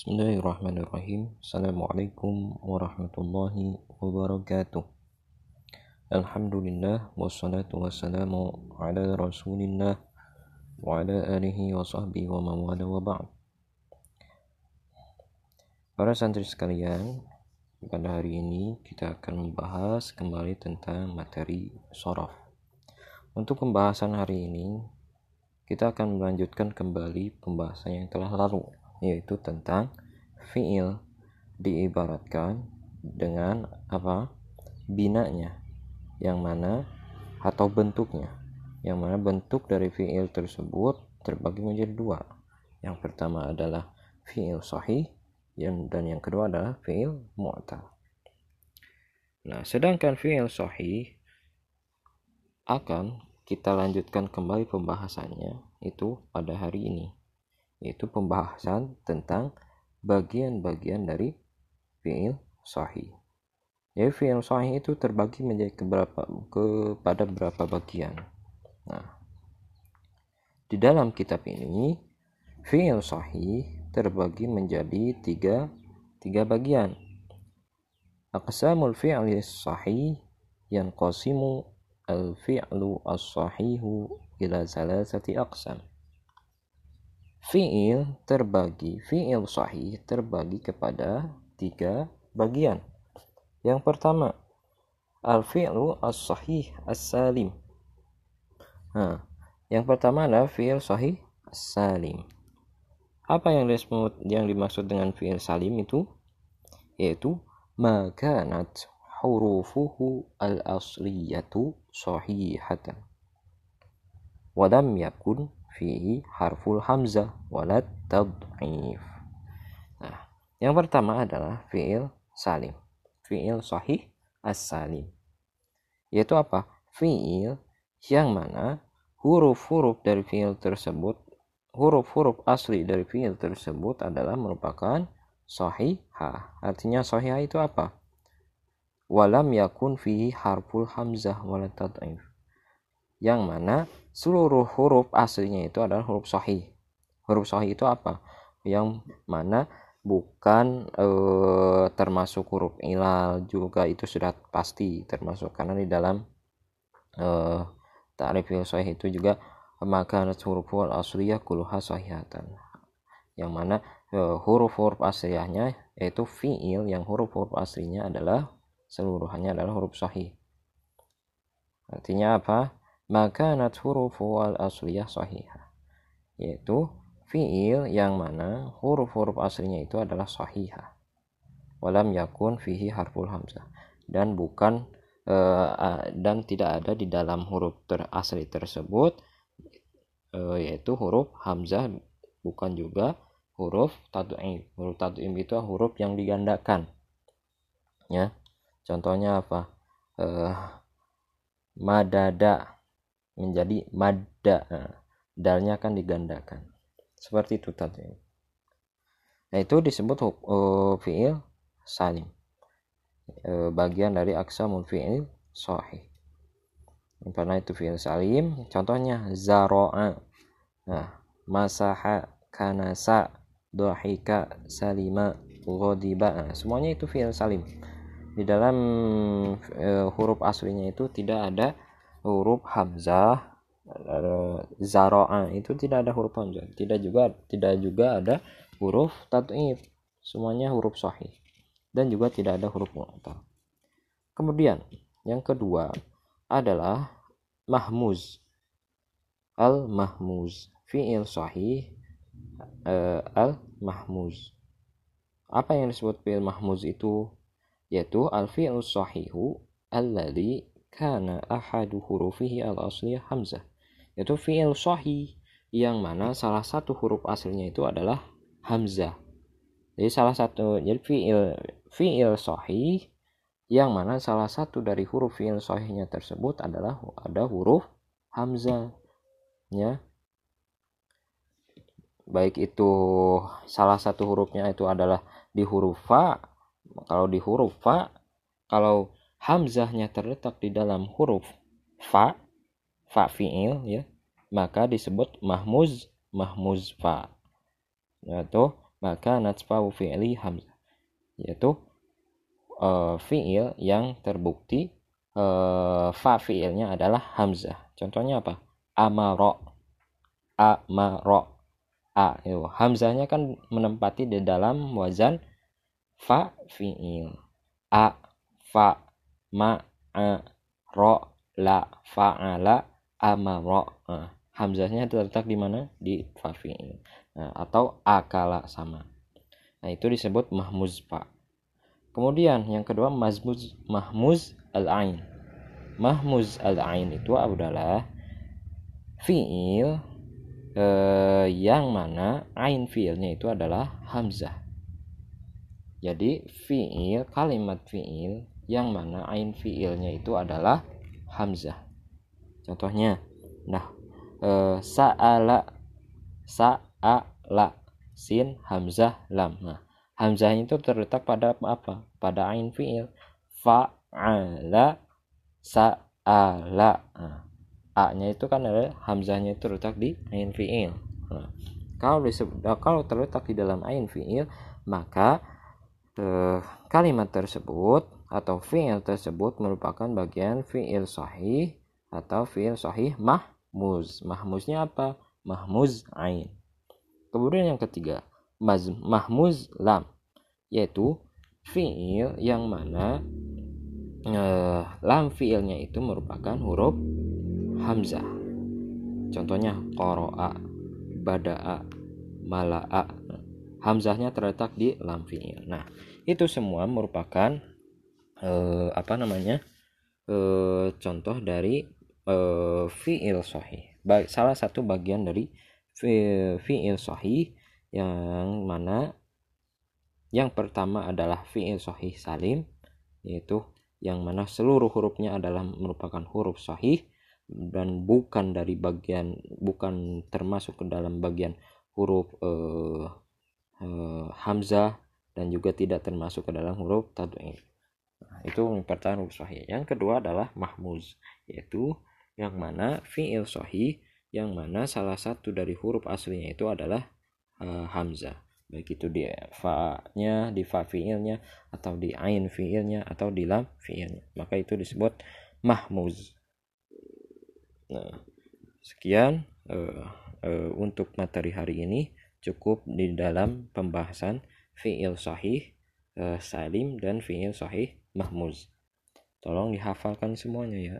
Bismillahirrahmanirrahim. Assalamualaikum warahmatullahi wabarakatuh. Alhamdulillah wassalatu wassalamu ala Rasulillah wa ala alihi wa sahbihi wa mawala wa ba'd. Para santri sekalian, pada hari ini kita akan membahas kembali tentang materi sorof. Untuk pembahasan hari ini, kita akan melanjutkan kembali pembahasan yang telah lalu yaitu tentang fiil diibaratkan dengan apa? Binanya. Yang mana atau bentuknya. Yang mana bentuk dari fiil tersebut terbagi menjadi dua. Yang pertama adalah fiil sahih dan yang kedua adalah fiil mu'tal. Nah sedangkan fiil sahih akan kita lanjutkan kembali pembahasannya itu pada hari ini yaitu pembahasan tentang bagian-bagian dari fi'il sahih. Jadi fi'il sahih itu terbagi menjadi keberapa kepada beberapa bagian. Nah, di dalam kitab ini fi'il sahih terbagi menjadi tiga tiga bagian. Aqsamul fi'li sahih yang qasimu al-fi'lu as-sahihu ila salasati aqsam Fi'il terbagi, fi'il sahih terbagi kepada tiga bagian. Yang pertama, al-fi'lu as-sahih as-salim. Nah, yang pertama adalah fi'il sahih as-salim. Apa yang disebut yang dimaksud dengan fi'il salim itu? Yaitu makanat hurufuhu al-asliyatu sahihatan. Wadam yakun fihi harful hamzah walad tad'if. Nah, yang pertama adalah fi'il salim. Fi'il sahih as-salim. Yaitu apa? Fi'il yang mana huruf-huruf dari fi'il tersebut huruf-huruf asli dari fi'il tersebut adalah merupakan sahihah. Artinya sahihah itu apa? Walam yakun fihi harful hamzah walad tad'if. Yang mana seluruh huruf aslinya itu adalah huruf sahih. Huruf sahih itu apa? Yang mana bukan e, termasuk huruf ilal juga itu sudah pasti termasuk karena di dalam e, ta'rif sahih itu juga maka huruf wal asliyah kuluha sahihatan yang mana huruf-huruf aslinya yaitu fiil yang huruf-huruf aslinya adalah seluruhannya adalah huruf sahih artinya apa maka nat hurufu al asliyah sahihah yaitu fiil yang mana huruf-huruf aslinya itu adalah sahihah. Walam yakun fihi harful hamzah. Dan bukan uh, dan tidak ada di dalam huruf ter asli tersebut uh, yaitu huruf hamzah bukan juga huruf tad'im. Huruf itu huruf yang digandakan. Ya contohnya apa? Uh, madada menjadi madda. Nah, dalnya akan digandakan. Seperti itu tadi. Nah itu disebut uh, fiil salim. Uh, bagian dari aksamul fiil sahih. Karena itu fiil salim. Contohnya zaro'a. Nah masaha kanasa dohika salima ghadiba. Nah, semuanya itu fiil salim. Di dalam uh, huruf aslinya itu tidak ada huruf hamzah zaro'a itu tidak ada huruf hamzah. Tidak juga tidak juga ada huruf tat'if semuanya huruf sahih. Dan juga tidak ada huruf mu'tal kemudian yang kedua adalah mahmuz. Al mahmuz fi'il sahih uh, al mahmuz apa yang disebut fi'il mahmuz itu? Yaitu al fi'il sahihu alladhi kana ahadu hurufihi al asliyah hamzah. Yaitu fi'il sahih yang mana salah satu huruf aslinya itu adalah hamzah. Jadi salah satu jadi fi'il fi'il sahih yang mana salah satu dari huruf fi'il sahihnya tersebut adalah ada huruf hamzah ya baik itu salah satu hurufnya itu adalah di huruf fa. Kalau di huruf fa kalau hamzahnya terletak di dalam huruf fa fa fiil ya. Maka disebut mahmuz mahmuz fa. Yaitu maka natfa'u fi'li hamzah. Yaitu uh, fi'il yang terbukti uh, fa fi'ilnya adalah hamzah. Contohnya apa? Amaro. Amaro. A itu hamzahnya kan menempati di dalam wazan fa fi'il. A fa ma a ro la fa'ala amara nah, hamzahnya terletak di mana? Di fa nah, atau akala sama. Nah itu disebut mahmuz fa kemudian yang kedua mahmuz mahmuz al ain mahmuz al ain itu adalah fiil eh, yang mana ain fiilnya itu adalah hamzah. Jadi fiil kalimat fiil yang mana ain fiilnya itu adalah hamzah. Contohnya, nah e, sa'ala sa'ala sin hamzah lam. Nah, hamzah itu terletak pada apa? Pada ain fiil. Fa'ala sa'ala. Nah, a-nya itu kan ada hamzahnya itu terletak di ain fiil. Nah, kalau disebut kalau terletak di dalam ain fiil, maka eh, kalimat tersebut atau fi'il tersebut merupakan bagian fi'il sahih atau fi'il sahih mahmuz. Mahmuznya apa? Mahmuz ain. Kemudian yang ketiga, mahmuz lam yaitu fi'il yang mana eh, lam fi'ilnya itu merupakan huruf hamzah. Contohnya qara'a, bada'a, mala'a. Hamzahnya terletak di lam fi'il. Nah, itu semua merupakan eh, apa namanya? Eh, contoh dari eh, fiil sahih. Salah satu bagian dari fiil sahih yang mana yang pertama adalah fiil sahih salim yaitu yang mana seluruh hurufnya adalah merupakan huruf sahih dan bukan dari bagian bukan termasuk ke dalam bagian huruf eh, eh, hamzah dan juga tidak termasuk ke dalam huruf tadwin itu merupakan huruf sahih. Yang kedua adalah mahmuz yaitu yang mana fi'il sahih yang mana salah satu dari huruf aslinya itu adalah uh, hamzah. Baik itu di fa-nya di fa fi'ilnya atau di ain fi'ilnya atau di lam fi'ilnya. Maka itu disebut mahmuz. Nah sekian uh, uh, untuk materi hari ini. Cukup di dalam pembahasan fi'il sahih salim dan fi'il sahih mahmuz. Tolong dihafalkan semuanya ya